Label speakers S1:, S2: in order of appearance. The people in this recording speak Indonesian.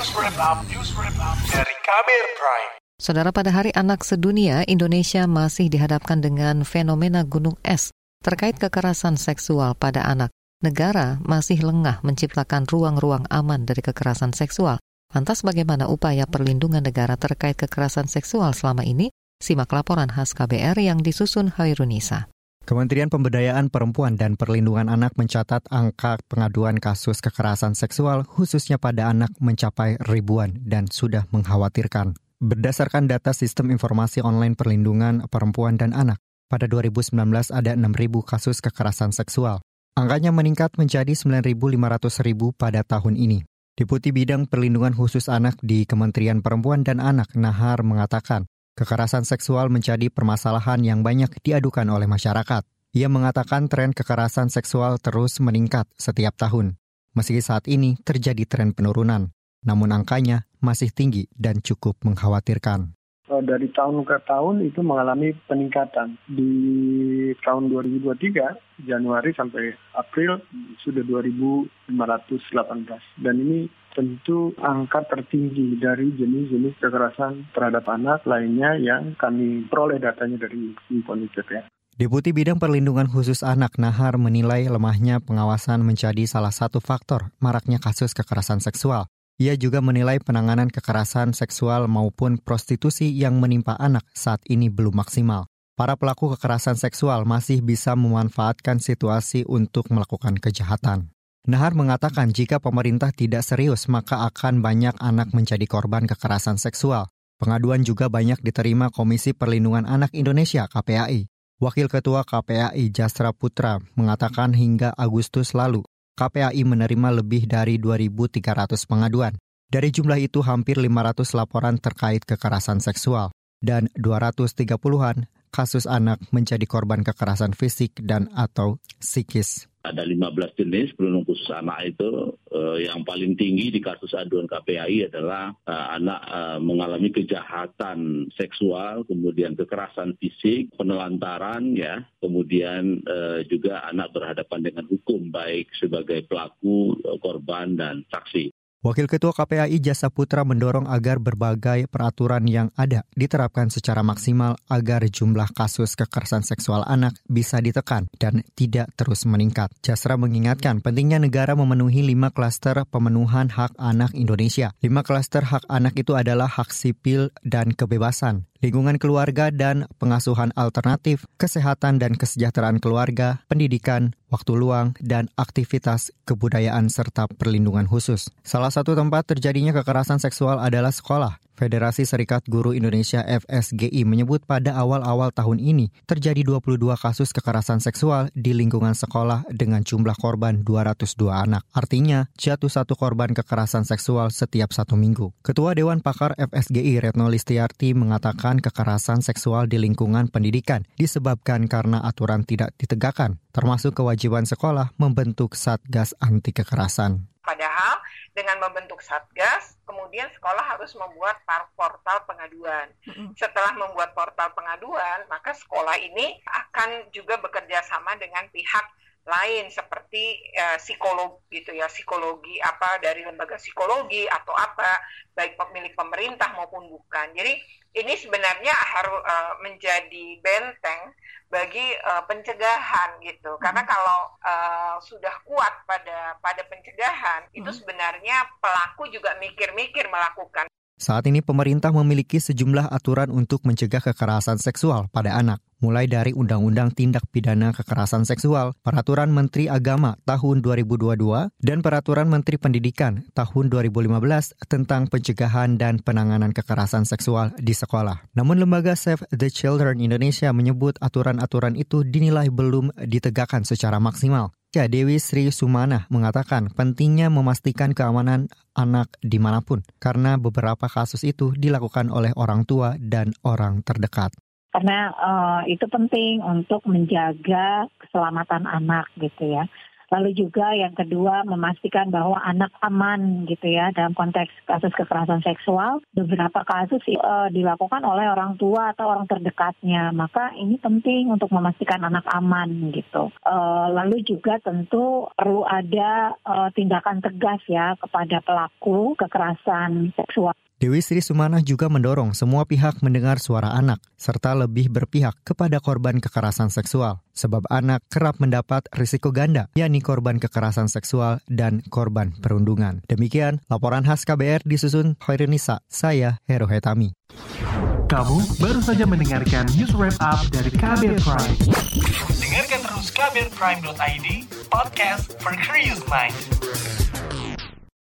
S1: News Wrap News Wrap dari Kabir Prime.
S2: Saudara pada Hari Anak Sedunia, Indonesia masih dihadapkan dengan fenomena gunung es terkait kekerasan seksual pada anak. Negara masih lengah menciptakan ruang-ruang aman dari kekerasan seksual. Lantas bagaimana upaya perlindungan negara terkait kekerasan seksual selama ini? Simak laporan khas KBR yang disusun Hairunisa.
S3: Kementerian Pemberdayaan Perempuan dan Perlindungan Anak mencatat angka pengaduan kasus kekerasan seksual khususnya pada anak mencapai ribuan dan sudah mengkhawatirkan. Berdasarkan data Sistem Informasi Online Perlindungan Perempuan dan Anak, pada 2019 ada 6.000 kasus kekerasan seksual. Angkanya meningkat menjadi 9.500.000 pada tahun ini. Deputi Bidang Perlindungan Khusus Anak di Kementerian Perempuan dan Anak Nahar mengatakan, Kekerasan seksual menjadi permasalahan yang banyak diadukan oleh masyarakat. Ia mengatakan tren kekerasan seksual terus meningkat setiap tahun. Meski saat ini terjadi tren penurunan, namun angkanya masih tinggi dan cukup mengkhawatirkan.
S4: Eh, dari tahun ke tahun itu mengalami peningkatan. Di tahun 2023, Januari sampai April sudah 2.518. Dan ini tentu angka tertinggi dari jenis-jenis kekerasan terhadap anak lainnya yang kami peroleh datanya dari Infonicet ya.
S3: Deputi Bidang Perlindungan Khusus Anak Nahar menilai lemahnya pengawasan menjadi salah satu faktor maraknya kasus kekerasan seksual. Ia juga menilai penanganan kekerasan seksual maupun prostitusi yang menimpa anak saat ini belum maksimal. Para pelaku kekerasan seksual masih bisa memanfaatkan situasi untuk melakukan kejahatan. Nahar mengatakan jika pemerintah tidak serius maka akan banyak anak menjadi korban kekerasan seksual. Pengaduan juga banyak diterima Komisi Perlindungan Anak Indonesia KPAI. Wakil Ketua KPAI Jasra Putra mengatakan hingga Agustus lalu KPAI menerima lebih dari 2.300 pengaduan. Dari jumlah itu hampir 500 laporan terkait kekerasan seksual dan 230-an kasus anak menjadi korban kekerasan fisik dan atau psikis
S5: ada 15 jenis perlindungan khusus anak itu eh, yang paling tinggi di kasus aduan KPAI adalah eh, anak eh, mengalami kejahatan seksual, kemudian kekerasan fisik, penelantaran ya, kemudian eh, juga anak berhadapan dengan hukum baik sebagai pelaku, korban dan saksi.
S3: Wakil Ketua KPAI Jasa Putra mendorong agar berbagai peraturan yang ada diterapkan secara maksimal agar jumlah kasus kekerasan seksual anak bisa ditekan dan tidak terus meningkat. Jasra mengingatkan pentingnya negara memenuhi lima klaster pemenuhan hak anak Indonesia. Lima klaster hak anak itu adalah hak sipil dan kebebasan, lingkungan keluarga dan pengasuhan alternatif, kesehatan dan kesejahteraan keluarga, pendidikan, waktu luang, dan aktivitas kebudayaan serta perlindungan khusus. Salah satu tempat terjadinya kekerasan seksual adalah sekolah. Federasi Serikat Guru Indonesia FSGI menyebut pada awal-awal tahun ini terjadi 22 kasus kekerasan seksual di lingkungan sekolah dengan jumlah korban 202 anak. Artinya, jatuh satu korban kekerasan seksual setiap satu minggu. Ketua Dewan Pakar FSGI Retno Listiarti mengatakan kekerasan seksual di lingkungan pendidikan disebabkan karena aturan tidak ditegakkan, termasuk kewajiban sekolah membentuk Satgas Anti Kekerasan.
S6: Padahal membentuk satgas, kemudian sekolah harus membuat portal pengaduan. Setelah membuat portal pengaduan, maka sekolah ini akan juga bekerja sama dengan pihak lain seperti uh, psikolog gitu ya psikologi apa dari lembaga psikologi atau apa baik pemerintah maupun bukan jadi ini sebenarnya harus uh, menjadi benteng bagi uh, pencegahan gitu. Hmm. Karena kalau uh, sudah kuat pada pada pencegahan, hmm. itu sebenarnya pelaku juga mikir-mikir melakukan.
S3: Saat ini pemerintah memiliki sejumlah aturan untuk mencegah kekerasan seksual pada anak, mulai dari Undang-Undang Tindak Pidana Kekerasan Seksual, Peraturan Menteri Agama tahun 2022, dan Peraturan Menteri Pendidikan tahun 2015 tentang pencegahan dan penanganan kekerasan seksual di sekolah. Namun lembaga Save the Children Indonesia menyebut aturan-aturan itu dinilai belum ditegakkan secara maksimal. Ya, Dewi Sri Sumana mengatakan pentingnya memastikan keamanan anak di mana pun, karena beberapa kasus itu dilakukan oleh orang tua dan orang terdekat.
S7: Karena uh, itu penting untuk menjaga keselamatan anak gitu ya. Lalu juga yang kedua memastikan bahwa anak aman gitu ya dalam konteks kasus kekerasan seksual. Beberapa kasus uh, dilakukan oleh orang tua atau orang terdekatnya, maka ini penting untuk memastikan anak aman gitu. Uh, lalu juga tentu perlu ada uh, tindakan tegas ya kepada pelaku kekerasan seksual.
S3: Dewi Sri Sumanah juga mendorong semua pihak mendengar suara anak, serta lebih berpihak kepada korban kekerasan seksual. Sebab anak kerap mendapat risiko ganda, yakni korban kekerasan seksual dan korban perundungan. Demikian laporan khas KBR disusun Hoirinisa, saya Hero Hetami.
S1: Kamu baru saja mendengarkan news wrap up dari KBR Prime. Dengarkan terus kbrprime.id, podcast for curious minds.